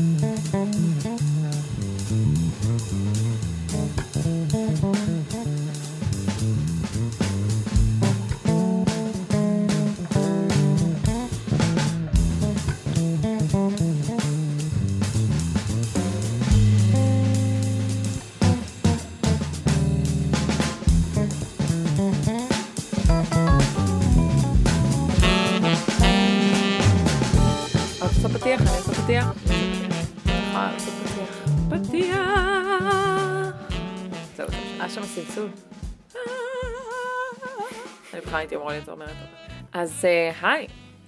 את היה שם סלסול. אני בכלל הייתי אמורה להיות אומרת אותה. אז אה, היי,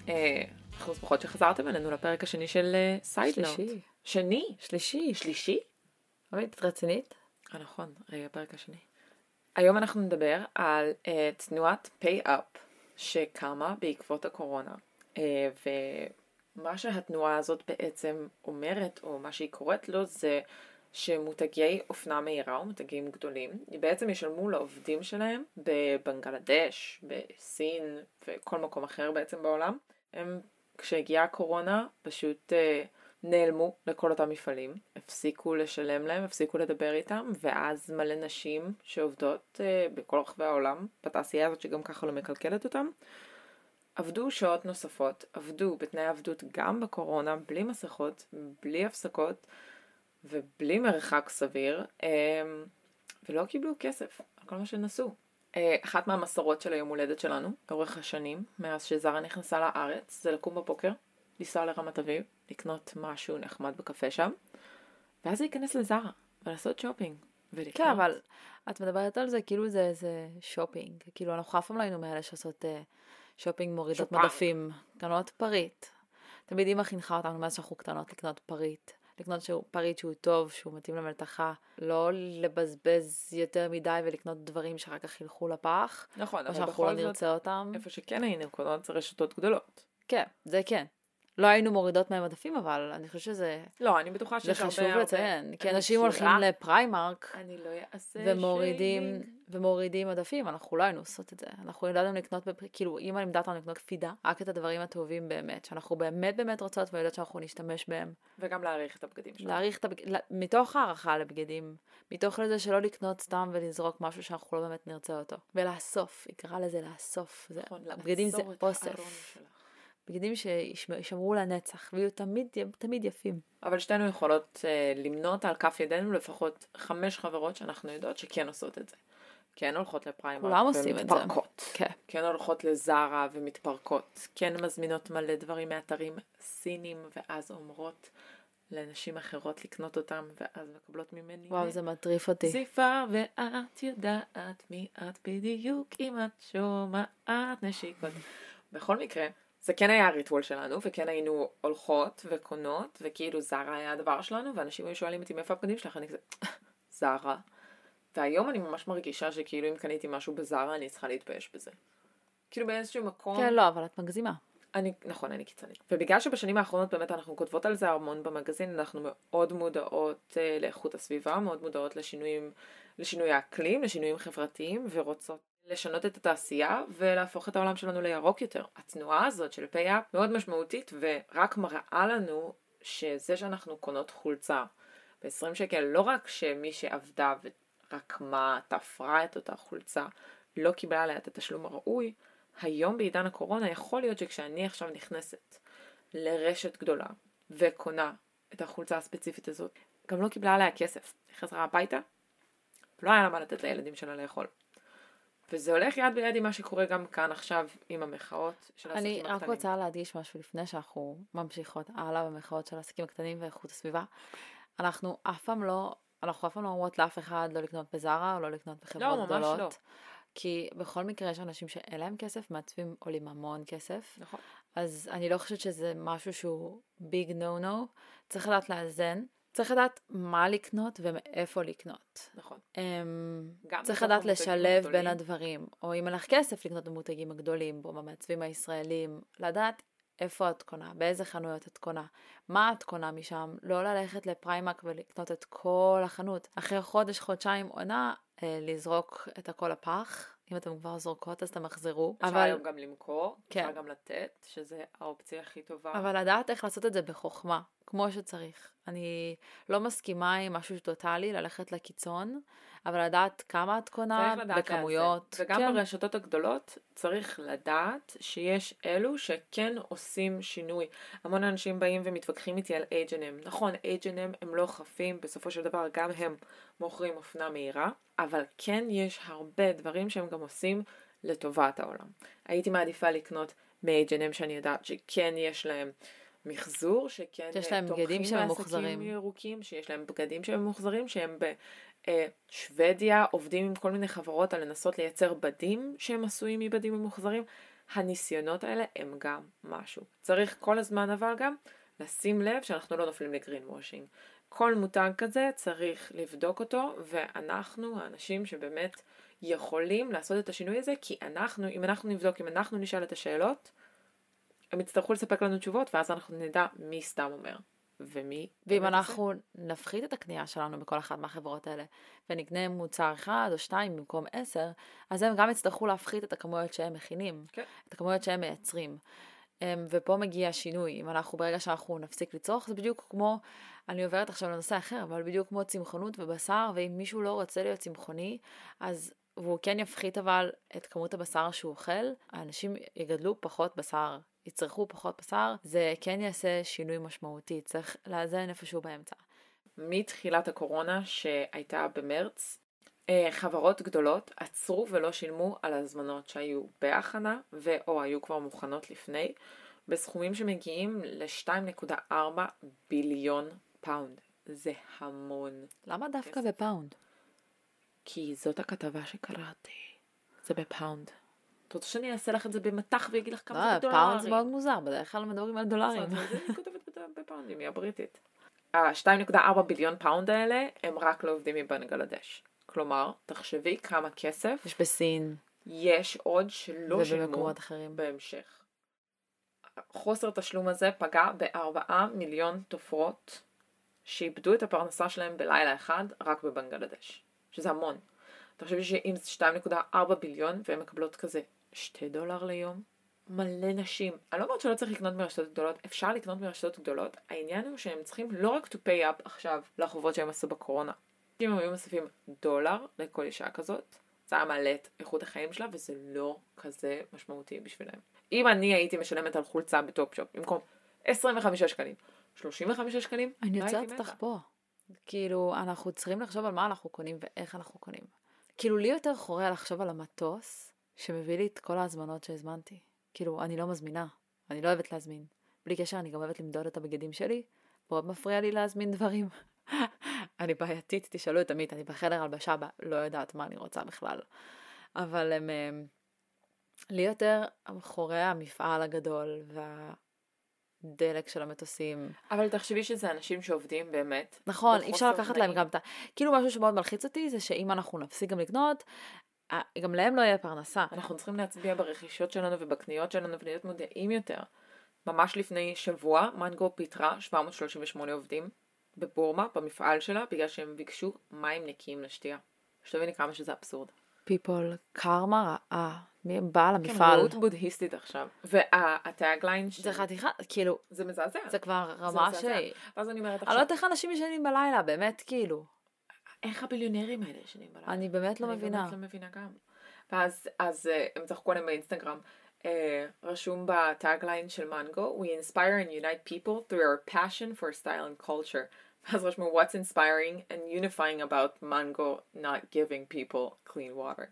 אה, אנחנו שמחות שחזרתם אלינו לפרק השני של סייד נוט. שלישי. שני? שלישי. שלישי? אבל את רצינית? אה, נכון, הפרק השני. היום אנחנו נדבר על תנועת pay-up שקמה בעקבות הקורונה. ומה שהתנועה הזאת בעצם אומרת, או מה שהיא קוראת לו, זה שמותגי אופנה מהירה או מותגים גדולים, בעצם ישלמו לעובדים שלהם בבנגלדש, בסין וכל מקום אחר בעצם בעולם. הם, כשהגיעה הקורונה, פשוט uh, נעלמו לכל אותם מפעלים, הפסיקו לשלם להם, הפסיקו לדבר איתם, ואז מלא נשים שעובדות uh, בכל רחבי העולם, בתעשייה הזאת שגם ככה לא מקלקלת אותם, עבדו שעות נוספות, עבדו בתנאי עבדות גם בקורונה, בלי מסכות, בלי הפסקות ובלי מרחק סביר, um, ולא קיבלו כסף על כל מה שעשו. Uh, אחת מהמסורות של היום הולדת שלנו, לאורך השנים, מאז שזרה נכנסה לארץ, זה לקום בבוקר, לנסוע לרמת אביב, לקנות משהו נחמד בקפה שם, ואז להיכנס לזרה ולעשות שופינג. ולקנות. כן, אבל את מדברת על זה כאילו זה איזה שופינג. כאילו אנחנו אף פעם לא היינו מאלה שעושות אה, שופינג מורידות שופינג. מדפים. קנות פריט. תמיד אמא חינכה אותנו מאז שאנחנו קטנות לקנות פריט. לקנות שהוא, פריט שהוא טוב, שהוא מתאים למלתחה. לא לבזבז יותר מדי ולקנות דברים שאחר כך ילכו לפח. נכון, אבל לא בכל זאת, נרצה אותם. איפה שכן היינו קונות זה רשתות גדולות. כן, זה כן. לא היינו מורידות מהם מדפים, אבל אני חושבת שזה לא, אני בטוחה זה שיש הרבה... חשוב הרבה- לציין. כי אני אנשים הולכים לפריימרק. אני לא אעשה ומורידים. ומורידים מדפים, אנחנו לא היינו עושות את זה. אנחנו ידענו לקנות. כאילו, אימא לימדה אותנו לקנות בקפידה, רק את הדברים הטובים באמת, שאנחנו באמת באמת רוצות ויודעות שאנחנו נשתמש בהם. וגם להעריך את הבגדים שלנו. להעריך את הבגדים, מתוך הערכה לבגדים, מתוך לזה שלא לקנות סתם ולזרוק משהו שאנחנו לא באמת נרצה אותו. ולאסוף, יקרא לזה לאסוף. זה, נכון, בגדים זה את הארון אוסף. בגדים שישמרו לנצח, ויהיו תמיד, תמיד יפים. אבל שתינו יכולות uh, למנות על כף ידינו לפחות חמש חברות שאנחנו יודעות שכן עושות את זה. כן הולכות לפריימרק כולם עושים את זה. ומתפרקות. כן. כן הולכות לזרה ומתפרקות. כן מזמינות מלא דברים מאתרים סינים ואז אומרות לנשים אחרות לקנות אותם ואז מקבלות ממני וואו, זה מטריף אותי. זיפה ואת יודעת מי את בדיוק אם את שומעת נשיקות. בכל מקרה, זה כן היה הריטואל שלנו וכן היינו הולכות וקונות וכאילו זרה היה הדבר שלנו ואנשים היו שואלים אותי מאיפה הבגדים שלך אני כזה זרה. והיום אני ממש מרגישה שכאילו אם קניתי משהו בזרה אני צריכה להתבייש בזה. כאילו באיזשהו מקום. כן, לא, אבל את מגזימה. אני, נכון, אני קיצונית. ובגלל שבשנים האחרונות באמת אנחנו כותבות על זה המון במגזין, אנחנו מאוד מודעות uh, לאיכות הסביבה, מאוד מודעות לשינויים, לשינוי האקלים, לשינויים חברתיים, ורוצות לשנות את התעשייה ולהפוך את העולם שלנו לירוק יותר. התנועה הזאת של פי-אפ מאוד משמעותית ורק מראה לנו שזה שאנחנו קונות חולצה ב-20 שקל, לא רק שמי שעבדה ורקמה, תפרה את אותה חולצה, לא קיבלה עליה את התשלום הראוי, היום בעידן הקורונה יכול להיות שכשאני עכשיו נכנסת לרשת גדולה וקונה את החולצה הספציפית הזאת, גם לא קיבלה עליה כסף. היא חזרה הביתה, לא היה לה מה לתת לילדים שלה לאכול. וזה הולך יד ביד עם מה שקורה גם כאן עכשיו עם המחאות של אני העסקים רק הקטנים. רוצה להדגיש משהו לפני שאנחנו ממשיכות הלאה במחאות של העסקים הקטנים ואיכות הסביבה. אנחנו אף פעם לא, אנחנו אף פעם לא אומרות לאף אחד לא לקנות בזארה או לא לקנות בחברות ממש גדולות. לא. כי בכל מקרה יש אנשים שאין להם כסף, מעצבים עולים המון כסף. נכון. אז אני לא חושבת שזה משהו שהוא ביג נו נו. צריך לדעת לאזן. צריך לדעת מה לקנות ומאיפה לקנות. נכון. אמ, גם צריך לדעת לשלב. בין הדברים, או אם אין לך כסף לקנות במותגים הגדולים, או במעצבים הישראלים, לדעת איפה את קונה, באיזה חנויות את קונה, מה את קונה משם, לא ללכת לפריימק ולקנות את כל החנות. אחרי חודש, חודשיים עונה, אה, לזרוק את הכל לפח. אם אתם כבר זורקות אז תמחזרו. אפשר אבל, היום גם למכור, כן. אפשר גם לתת, שזה האופציה הכי טובה. אבל לדעת איך לעשות את זה בחוכמה, כמו שצריך. אני לא מסכימה עם משהו טוטאלי, ללכת לקיצון, אבל לדעת כמה את קונה, בכמויות. וגם כן. ברשתות הגדולות צריך לדעת שיש אלו שכן עושים שינוי. המון אנשים באים ומתווכחים איתי על H&M. נכון, H&M הם לא חפים, בסופו של דבר גם הם מוכרים אופנה מהירה, אבל כן יש הרבה דברים שהם גם עושים לטובת העולם. הייתי מעדיפה לקנות מ-H&M שאני יודעת שכן יש להם מחזור, שכן יש להם תומכים בגדים שהם בעסקים ממוחזרים. ירוקים, שיש להם בגדים שהם ממוחזרים, שהם בשוודיה עובדים עם כל מיני חברות על לנסות לייצר בדים שהם עשויים מבדים ממוחזרים. הניסיונות האלה הם גם משהו. צריך כל הזמן אבל גם לשים לב שאנחנו לא נופלים לגרין וושינג. כל מותג כזה צריך לבדוק אותו, ואנחנו האנשים שבאמת יכולים לעשות את השינוי הזה, כי אנחנו, אם אנחנו נבדוק, אם אנחנו נשאל את השאלות, הם יצטרכו לספק לנו תשובות, ואז אנחנו נדע מי סתם אומר, ומי... ואם אנחנו נפחית את הקנייה שלנו בכל אחת מהחברות האלה, ונקנה מוצר אחד או שתיים במקום עשר, אז הם גם יצטרכו להפחית את הכמויות שהם מכינים, כן. את הכמויות שהם מייצרים. אמ, ופה מגיע השינוי, אם אנחנו, ברגע שאנחנו נפסיק לצרוך, זה בדיוק כמו, אני עוברת עכשיו לנושא אחר, אבל בדיוק כמו צמחונות ובשר, ואם מישהו לא רוצה להיות צמחוני, אז והוא כן יפחית אבל את כמות הבשר שהוא אוכל, האנשים יגדלו פחות בשר, יצרכו פחות בשר, זה כן יעשה שינוי משמעותי, צריך לאזן איפשהו באמצע. מתחילת הקורונה שהייתה במרץ, אה, חברות גדולות עצרו ולא שילמו על הזמנות שהיו בהכנה ו/או היו כבר מוכנות לפני, בסכומים שמגיעים ל-2.4 billion pound. זה המון. למה דווקא. ב pound? כי זאת הכתבה שקראתי. זה ב pound. את רוצה שאני אעשה לך את זה במטח ואגיד לך כמה לא, זה בדולרים? pound זה מאוד מוזר, בדרך כלל מדברים על דולרים. אני כותבת בת- ב pound ים, היא הבריטית. ה-2.4 billion pound האלה הם רק לעובדים מבנגלדש. כלומר, תחשבי כמה כסף יש בסין יש עוד שלא שילמו אחרים. בהמשך. חוסר תשלום הזה פגע בארבעה מיליון תופרות שאיבדו את הפרנסה שלהם בלילה אחד רק בבנגלדש, שזה המון. תחשבי שאם זה 2.4 billion והן מקבלות כזה 2 דולר ליום, מלא נשים. אני לא אומרת שלא צריך לקנות מרשתות גדולות, אפשר לקנות מרשתות גדולות, העניין הוא שהם צריכים לא רק to pay up עכשיו לחובות שהם עשו בקורונה. אם הם היו מוסיפים דולר לכל אישה כזאת, זה היה מעלה את איכות החיים שלה וזה לא כזה משמעותי בשבילם. אם אני הייתי משלמת על חולצה בטופ-שופ במקום 25 שקלים, 35 שקלים, אני לא יוצאת מתה. כאילו, אנחנו צריכים לחשוב על מה אנחנו קונים ואיך אנחנו קונים. כאילו, לי יותר חורה לחשוב על המטוס שמביא לי את כל ההזמנות שהזמנתי. כאילו, אני לא מזמינה. אני לא אוהבת להזמין. בלי קשר, אני גם אוהבת למדוד את הבגדים שלי. מאוד מפריע לי להזמין דברים. אני בעייתית, תשאלו את עמית, אני בחדר הלבשה, לא יודעת מה אני רוצה בכלל. אבל הם... הם- לי יותר חורה המפעל הגדול והדלק של המטוסים. אבל תחשבי שזה אנשים שעובדים באמת. נכון, אי אפשר לקחת להם. גם את ה... כאילו משהו שמאוד מלחיץ אותי זה שאם אנחנו נפסיק גם לקנות, אה, גם להם לא יהיה פרנסה. אנחנו צריכים להצביע ברכישות שלנו ובקניות שלנו ולהיות מודעים יותר. ממש לפני שבוע מנגו פיטרה 738 עובדים בבורמה, במפעל שלה, בגלל שהם ביקשו מים נקיים לשתייה. שתביני כמה שזה אבסורד. פיפול, קרמה רעה, מי בעל כן, המפעל. רעות בודהיסטית עכשיו. והטאגליין ש... זה חתיכה, כאילו, זה מזעזע. זה כבר רמה ש... ואז אני אומרת אני לא עכשיו, יודעת איך אנשים ישנים בלילה, באמת, כאילו. איך הביליונרים האלה ישנים בלילה? אני באמת לא אני מבינה. באמת לא מבינה גם. ואז אז, אה, הם צחקו עליהם באינסטגרם. אה, רשום בטאגליין של מנגו, We inspire and unite people through our passion for style and culture. ואז רשמו What's inspiring and unifying about mango not giving people clean water.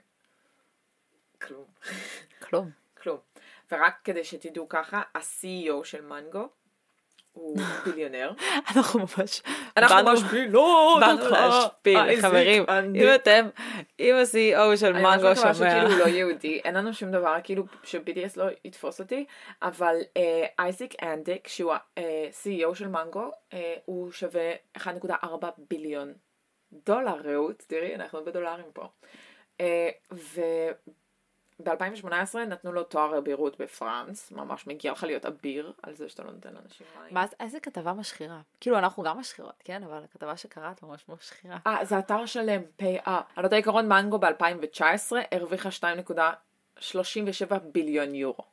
כלום. כלום. כלום. ורק כדי שתדעו ככה, ה-CEO של מנגו הוא ביליונר. אנחנו ממש... אנחנו באנו- משפילות באנו אותך, להשפיל, חברים. אני- אם אתם, אם ה-CEO של אני ממש מנגו שומע... שכאילו הוא לא יהודי, אין לנו שום דבר כאילו ש-BDS לא יתפוס אותי, אבל אה, אייזיק אנדיק, שהוא ה-CEO של מנגו, אה, הוא שווה 1.4 ביליון דולר, רעות, תראי, אנחנו בדולרים פה. וב-2018 נתנו לו תואר אבירות בפרנס, ממש מגיע לך להיות אביר על זה שאתה לא נותן לאנשים מים. מה, איזה כתבה משחירה. כאילו, אנחנו גם משחירות, כן? אבל הכתבה שקראת ממש משחירה. אה, זה אתר שלם, pay up. על אותו עיקרון מנגו ב-2019 הרוויחה 2.37 ביליון יורו.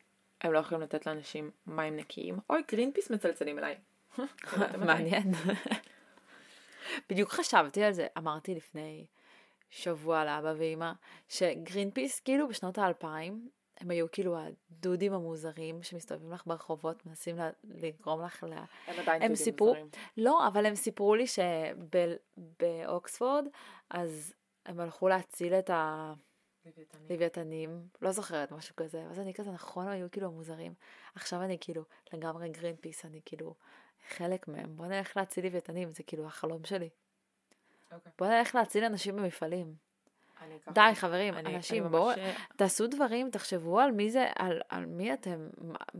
הם לא יכולים לתת לאנשים מים נקיים. אוי, Greenpeace מצלצלים אליי. מעניין. בדיוק חשבתי על זה, אמרתי לפני שבוע לאבא ואימא, ש Greenpeace כאילו בשנות האלפיים, הם היו כאילו הדודים המוזרים שמסתובבים לך ברחובות, מנסים לגרום לך ל... הם עדיין הם דודים סיפרו, מוזרים. לא, אבל הם סיפרו לי שבאוקספורד, אז הם הלכו להציל את הלוויתנים, לא זוכרת משהו כזה, ואז אני כזה, נכון, היו כאילו מוזרים. עכשיו אני כאילו לגמרי גרין פיס, אני כאילו חלק מהם. בוא נלך להציל לוויתנים, זה כאילו החלום שלי. אוקיי. בוא נלך להציל אנשים במפעלים. די, חברים, אנשים, בואו, ממש- תעשו דברים, תחשבו על מי זה, על, על מי אתם,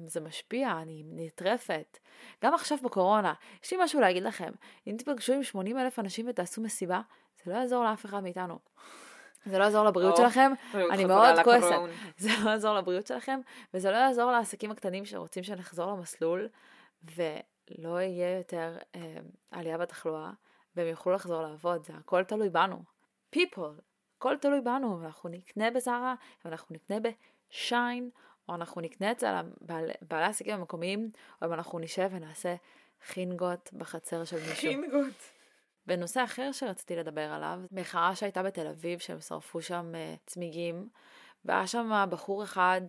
זה משפיע, אני נטרפת. גם עכשיו בקורונה, יש לי משהו להגיד לכם, אם תפגשו עם 80 אלף אנשים ותעשו מסיבה, זה לא יעזור לאף אחד מאיתנו. זה לא יעזור לבריאות או, שלכם, אני מאוד כועסת. זה לא יעזור לבריאות שלכם, וזה לא יעזור לעסקים הקטנים שרוצים שנחזור למסלול, ולא יהיה יותר אה, עלייה בתחלואה, והם יוכלו לחזור לעבוד, זה הכל תלוי בנו. people, הכל תלוי בנו, ואנחנו נקנה בזארה, ואנחנו נקנה בשיין, או אנחנו נקנה אצל הבעל- בעלי העסקים המקומיים, או אם אנחנו נשב ונעשה חינגות בחצר של מישהו. חינגות. בנושא אחר שרציתי לדבר עליו, מחאה שהייתה בתל אביב, שהם שרפו שם uh, צמיגים, והיה שם בחור אחד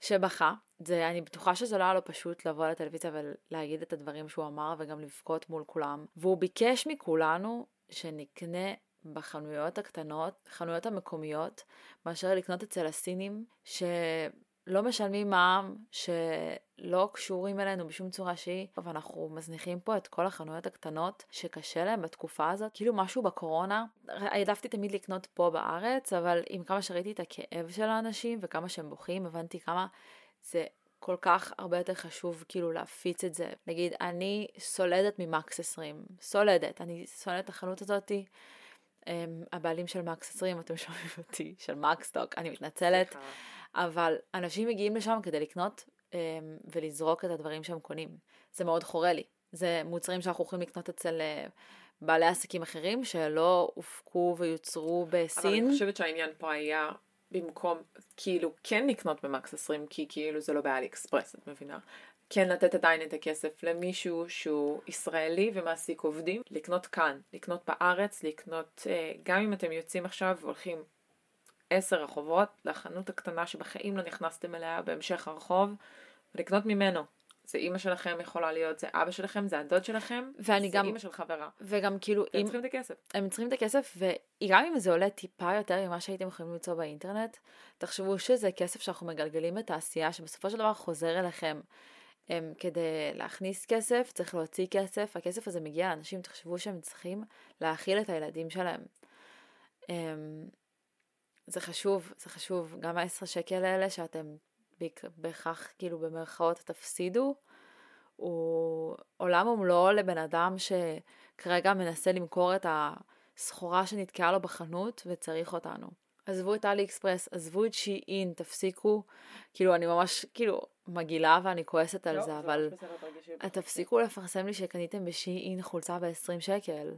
שבכה. זה, אני בטוחה שזה לא היה לו פשוט לבוא לטלוויזיה ולהגיד את הדברים שהוא אמר וגם לבכות מול כולם. והוא ביקש מכולנו שנקנה בחנויות הקטנות, חנויות המקומיות, מאשר לקנות אצל הסינים, שלא משלמים מע"מ, שלא קשורים אלינו בשום צורה שהיא, ואנחנו מזניחים פה את כל החנויות הקטנות שקשה להם בתקופה הזאת. כאילו משהו בקורונה, העדפתי תמיד לקנות פה בארץ, אבל עם כמה שראיתי את הכאב של האנשים וכמה שהם בוכים, הבנתי כמה זה כל כך הרבה יותר חשוב כאילו להפיץ את זה. נגיד, אני סולדת ממקס 20, סולדת, אני שונאת את החנות הזאתי. Um, הבעלים של מקס 20, אתם שומעים אותי, של מקסטוק, אני מתנצלת. אבל אנשים מגיעים לשם כדי לקנות um, ולזרוק את הדברים שהם קונים. זה מאוד חורה לי. זה מוצרים שאנחנו יכולים לקנות אצל uh, בעלי עסקים אחרים שלא הופקו ויוצרו אבל בסין. אני חושבת שהעניין פה היה במקום כאילו כן לקנות במקס 20 כי כאילו זה לא באלי אקספרס את מבינה. כן לתת עדיין את הכסף למישהו שהוא ישראלי ומעסיק עובדים, לקנות כאן, לקנות בארץ, לקנות, אה, גם אם אתם יוצאים עכשיו והולכים עשר רחובות לחנות הקטנה שבחיים לא נכנסתם אליה בהמשך הרחוב, ולקנות ממנו. זה אימא שלכם יכולה להיות, זה אבא שלכם, זה הדוד שלכם, ואני זה גם- אימא של חברה. וגם כאילו, אתם אם, צריכים את הכסף. הם צריכים את הכסף, וגם אם זה עולה טיפה יותר ממה שהייתם יכולים למצוא באינטרנט, תחשבו שזה כסף שאנחנו מגלגלים בתעשייה, שבסופו של דבר חוזר אליכם. הם, כדי להכניס כסף, צריך להוציא כסף, הכסף הזה מגיע לאנשים, תחשבו שהם צריכים להאכיל את הילדים שלהם. הם, זה חשוב, זה חשוב. גם העשר שקל האלה שאתם בהכרח, כאילו במרכאות, תפסידו, הוא עולם ומלואו לבן אדם שכרגע מנסה למכור את הסחורה שנתקעה לו בחנות וצריך אותנו. עזבו את אלי אקספרס, עזבו את שי אין, תפסיקו, כאילו אני ממש כאילו מגעילה ואני כועסת על לא, זה, אבל תפסיקו לפרסם לי שקניתם בשי אין חולצה ב-20 שקל.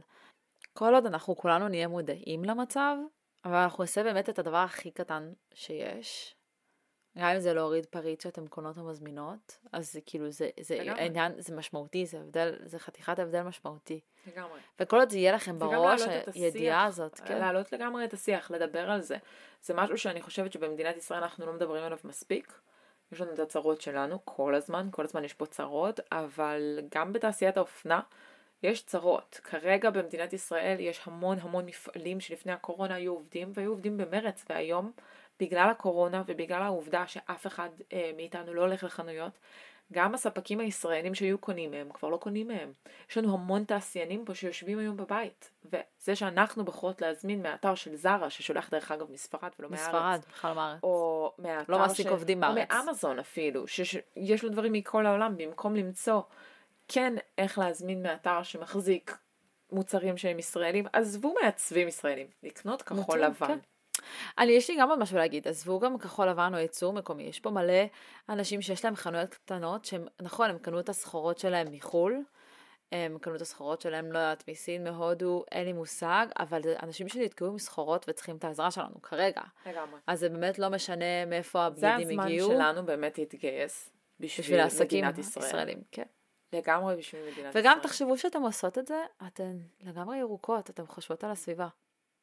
כל עוד אנחנו כולנו נהיה מודעים למצב, אבל אנחנו נעשה באמת את הדבר הכי קטן שיש. גם אם זה להוריד פריט שאתם קונות או מזמינות, אז זה כאילו, זה, זה. עניין, זה משמעותי, זה הבדל, זה חתיכת הבדל משמעותי. לגמרי. וכל עוד זה יהיה לכם בראש, הידיעה הזאת, כן. להעלות לגמרי את השיח, לדבר על זה. זה משהו שאני חושבת שבמדינת ישראל אנחנו לא מדברים עליו מספיק. יש לנו את הצרות שלנו כל הזמן, כל הזמן יש פה צרות, אבל גם בתעשיית האופנה יש צרות. כרגע במדינת ישראל יש המון המון מפעלים שלפני הקורונה היו עובדים, והיו עובדים במרץ, והיום בגלל הקורונה ובגלל העובדה שאף אחד אה, מאיתנו לא הולך לחנויות, גם הספקים הישראלים שהיו קונים מהם כבר לא קונים מהם. יש לנו המון תעשיינים פה שיושבים היום בבית, וזה שאנחנו בוחרות להזמין מהאתר של זרה, ששולח דרך אגב מספרד ולא מארץ, מספרד, בכלל מארץ. או מהאתר לא מעסיק עובדים בארץ. או מאמזון אפילו, שיש לו דברים מכל העולם, במקום למצוא כן איך להזמין מאתר שמחזיק מוצרים שהם ישראלים, עזבו מעצבים ישראלים, לקנות כחול לבן. כן. אני, יש לי גם עוד משהו להגיד, עזבו גם כחול לבן או ייצור מקומי, יש פה מלא אנשים שיש להם חנויות קטנות, שהם, נכון, הם קנו את הסחורות שלהם מחו"ל, הם קנו את הסחורות שלהם, לא יודעת, מסין, מהודו, אין לי מושג, אבל זה אנשים שנתקעו עם סחורות וצריכים את העזרה שלנו כרגע. לגמרי. אז זה באמת לא משנה מאיפה זה הבגדים הזמן הגיעו. שלנו באמת להתגייס בשביל, בשביל מדינת ישראל. הישראלים, כן. לגמרי בשביל מדינת וגם ישראל. תחשבו שאתן עושות את זה, אתן לגמרי ירוקות, אתן חושבות על הסביבה.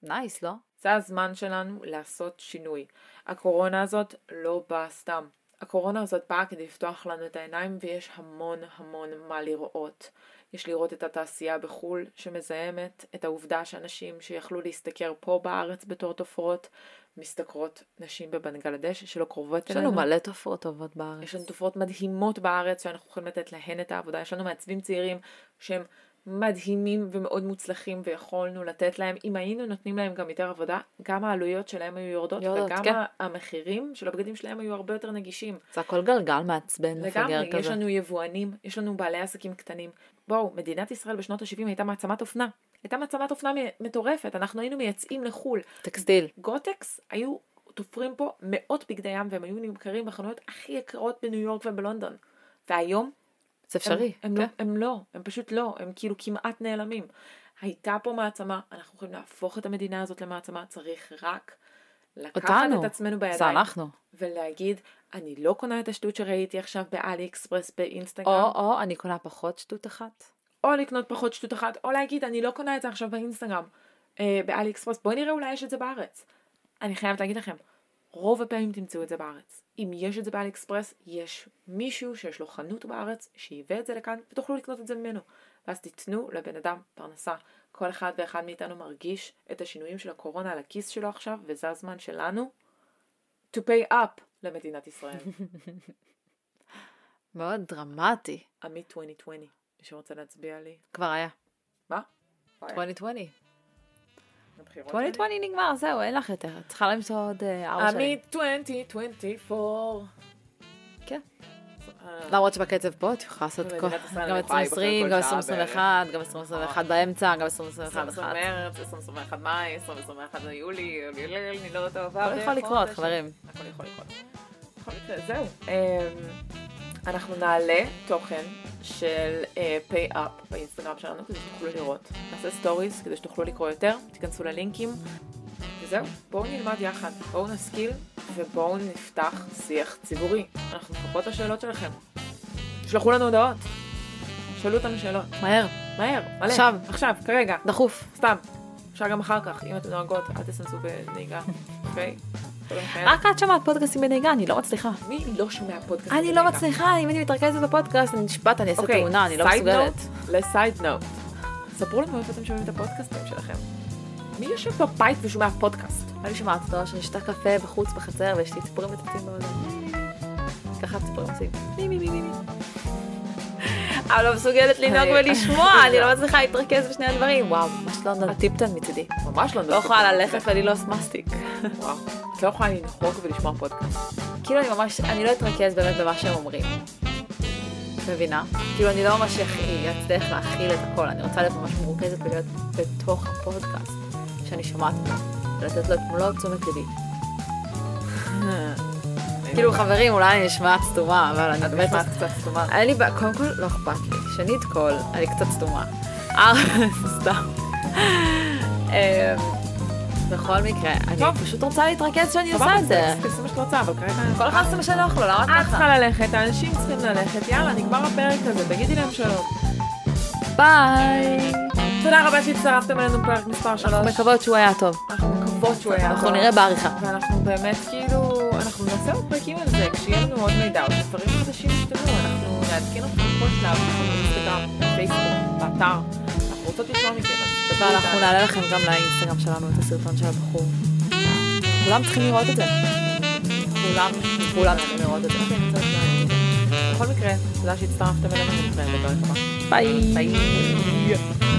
נייס, לא? זה הזמן שלנו לעשות שינוי. הקורונה הזאת לא באה סתם. הקורונה הזאת באה כדי לפתוח לנו את העיניים ויש המון המון מה לראות. יש לראות את התעשייה בחו"ל שמזהמת, את העובדה שאנשים שיכלו להשתכר פה בארץ בתור תופרות, משתכרות נשים בבנגלדש שלא קרובות יש אלינו. לנו מלא תופעות טובות בארץ. יש לנו תופרות מדהימות בארץ שאנחנו יכולים לתת להן את העבודה. יש לנו מעצבים צעירים שהם מדהימים ומאוד מוצלחים ויכולנו לתת להם, אם היינו נותנים להם גם יותר עבודה, גם העלויות שלהם היו יורדות, יורדות, וגם כן. המחירים של הבגדים שלהם היו הרבה יותר נגישים. זה הכל גלגל מעצבן, מפגר לגמרי, יש כזה. לנו יבואנים, יש לנו בעלי עסקים קטנים. בואו, מדינת ישראל בשנות ה-70 הייתה מעצמת אופנה. הייתה מעצמת אופנה מטורפת, אנחנו היינו מייצאים לחו"ל. טקסטיל. גוטקס היו תופרים פה מאות בגדי ים והם היו נמכרים בחנויות הכי יקרות בניו יורק ובלונדון. והיום זה אפשרי. הם, הם, כן. לא, הם לא, הם פשוט לא, הם כאילו כמעט נעלמים. הייתה פה מעצמה, אנחנו יכולים להפוך את המדינה הזאת למעצמה, צריך רק לקחת אותנו. את עצמנו זה בידיים אנחנו. ולהגיד, אני לא קונה את השטות שראיתי עכשיו באלי אקספרס באינסטגרם, או, או, אני קונה פחות שטות אחת. או לקנות פחות שטות אחת, או להגיד, אני לא קונה את זה עכשיו באינסטגרם, אה, באלי אקספרס, בואי נראה אולי יש את זה בארץ. אני חייבת להגיד לכם, רוב הפעמים תמצאו את זה בארץ. אם יש את זה באלי אקספרס, יש מישהו שיש לו חנות בארץ, שייבא את זה לכאן, ותוכלו לקנות את זה ממנו. ואז תיתנו לבן אדם פרנסה. כל אחד ואחד מאיתנו מרגיש את השינויים של הקורונה על הכיס שלו עכשיו, וזה הזמן שלנו to pay up למדינת ישראל. מאוד דרמטי. עמית 2020, מי שרוצה להצביע לי. כבר היה. מה? 2020. הבחירות 2020 נגמר, זהו, אין לך יותר. את צריכה למצוא עוד אה, ארבע. שנים. עמית 2024. כן. אה, למרות שבקצב פה את יכולה לעשות כל- גם אני יכולה להיבחר 2020, כל גם שעה 2021, גם 2021 באמצע, גם 2021 20 אחת. מרץ, 2021 מאי, 2021 יולי, אני לא יודעת, עבר הכל יכול לקרות. חברים. הכל יכול לקרות. בכל מקרה, זהו. אנחנו נעלה תוכן של אה, pay up באינסטגרם שלנו כדי שתוכלו לראות. נעשה סטוריס כדי שתוכלו לקרוא יותר, תיכנסו ללינקים. וזהו, בואו נלמד יחד, בואו נשכיל ובואו נפתח שיח ציבורי. אנחנו מחכות לשאלות שלכם. שלחו לנו הודעות. שאלו אותנו שאלות. מהר, מהר, מלא. עכשיו. עכשיו, כרגע. דחוף. סתם. אפשר גם אחר כך, אם אתן נוהגות, אל תסנסו בנהיגה, אוקיי? דברים כאלה. רק את שומעת פודקאסטים בנהיגה, אני לא מצליחה. מי לא שומע פודקאסט אני לא מצליחה, אם אני מתרכזת בפודקאסט, אני נשבעת, אני אעשה אוקיי, תאונה, אני לא מסוגלת. לסייד נוט. ספרו לנו איפה אתם שומעים את הפודקאסטים שלכם. מי יושב בבית ושומע פודקאסט? אני שומעת אותו, שאני שותה קפה בחוץ בחצר, ויש לי ציפורים מטפים באוזן. ככה ציפורים עושים. מי מי מי מי מי. אבל לא מסוגלת לנהוג אני- ולשמוע, אני לא מצליחה להתרכז בשני הדברים. וואו, ממש לונדון טיפטון מצידי. ממש לא לא יכולה ללכת וללעוס מסטיק. וואו. לא יכולה לנהוג ולשמוע פודקאסט. כאילו אני ממש, אני לא אתרכז באמת במה שהם אומרים. מבינה? כאילו אני לא ממש אצליח להכיל את הכל, אני רוצה להיות ממש מרוכזת ולהיות בתוך הפודקאסט שאני שומעת אותו, ולתת לו את מלוא תשומת ליבי. כאילו חברים, אולי אני נשמעת סתומה, אבל אני את באמת... נשמעת קצת סתומה. אין לי בעיה, קודם כל לא אכפת לי. שנית כל, אני קצת סתומה. אה, סתם. בכל מקרה, אני. פשוט רוצה להתרכז סבבה, עושה את זה. תעשי מה שאת רוצה, אבל כרגע... כל אחד עושה מה שנוח לו, למה את את ככה? צריכה ללכת, האנשים צריכים ללכת, יאללה, נגמר הפרק הזה, תגידי להם שלום. ביי. תודה רבה שהצטרפתם אלינו בפרק מספר 3. אנחנו מקוות שהוא היה טוב. אנחנו מקוות שהוא היה אנחנו טוב. נראה בעריכה. ואנחנו באמת כאילו, אנחנו נעשה עוד פרקים על זה, כשיהיה לנו עוד מידע, עוד דברים חדשים ישתנו, אנחנו נעדכן אתכם בכל שלב, באינסטגרם, בפייסבוק, באתר, אנחנו רוצות לשמוע מכם, ואנחנו איתנו. נעלה לכם גם לאינסטגרם שלנו את הסרטון של הבחור. כולם צריכים לראות את זה. כולם, כולם צריכים לראות את זה. בסדר, בסדר. בכל מקרה, תודה שהצטרפתם אלינו, נתראה בפרק הבא. ביי. ביי.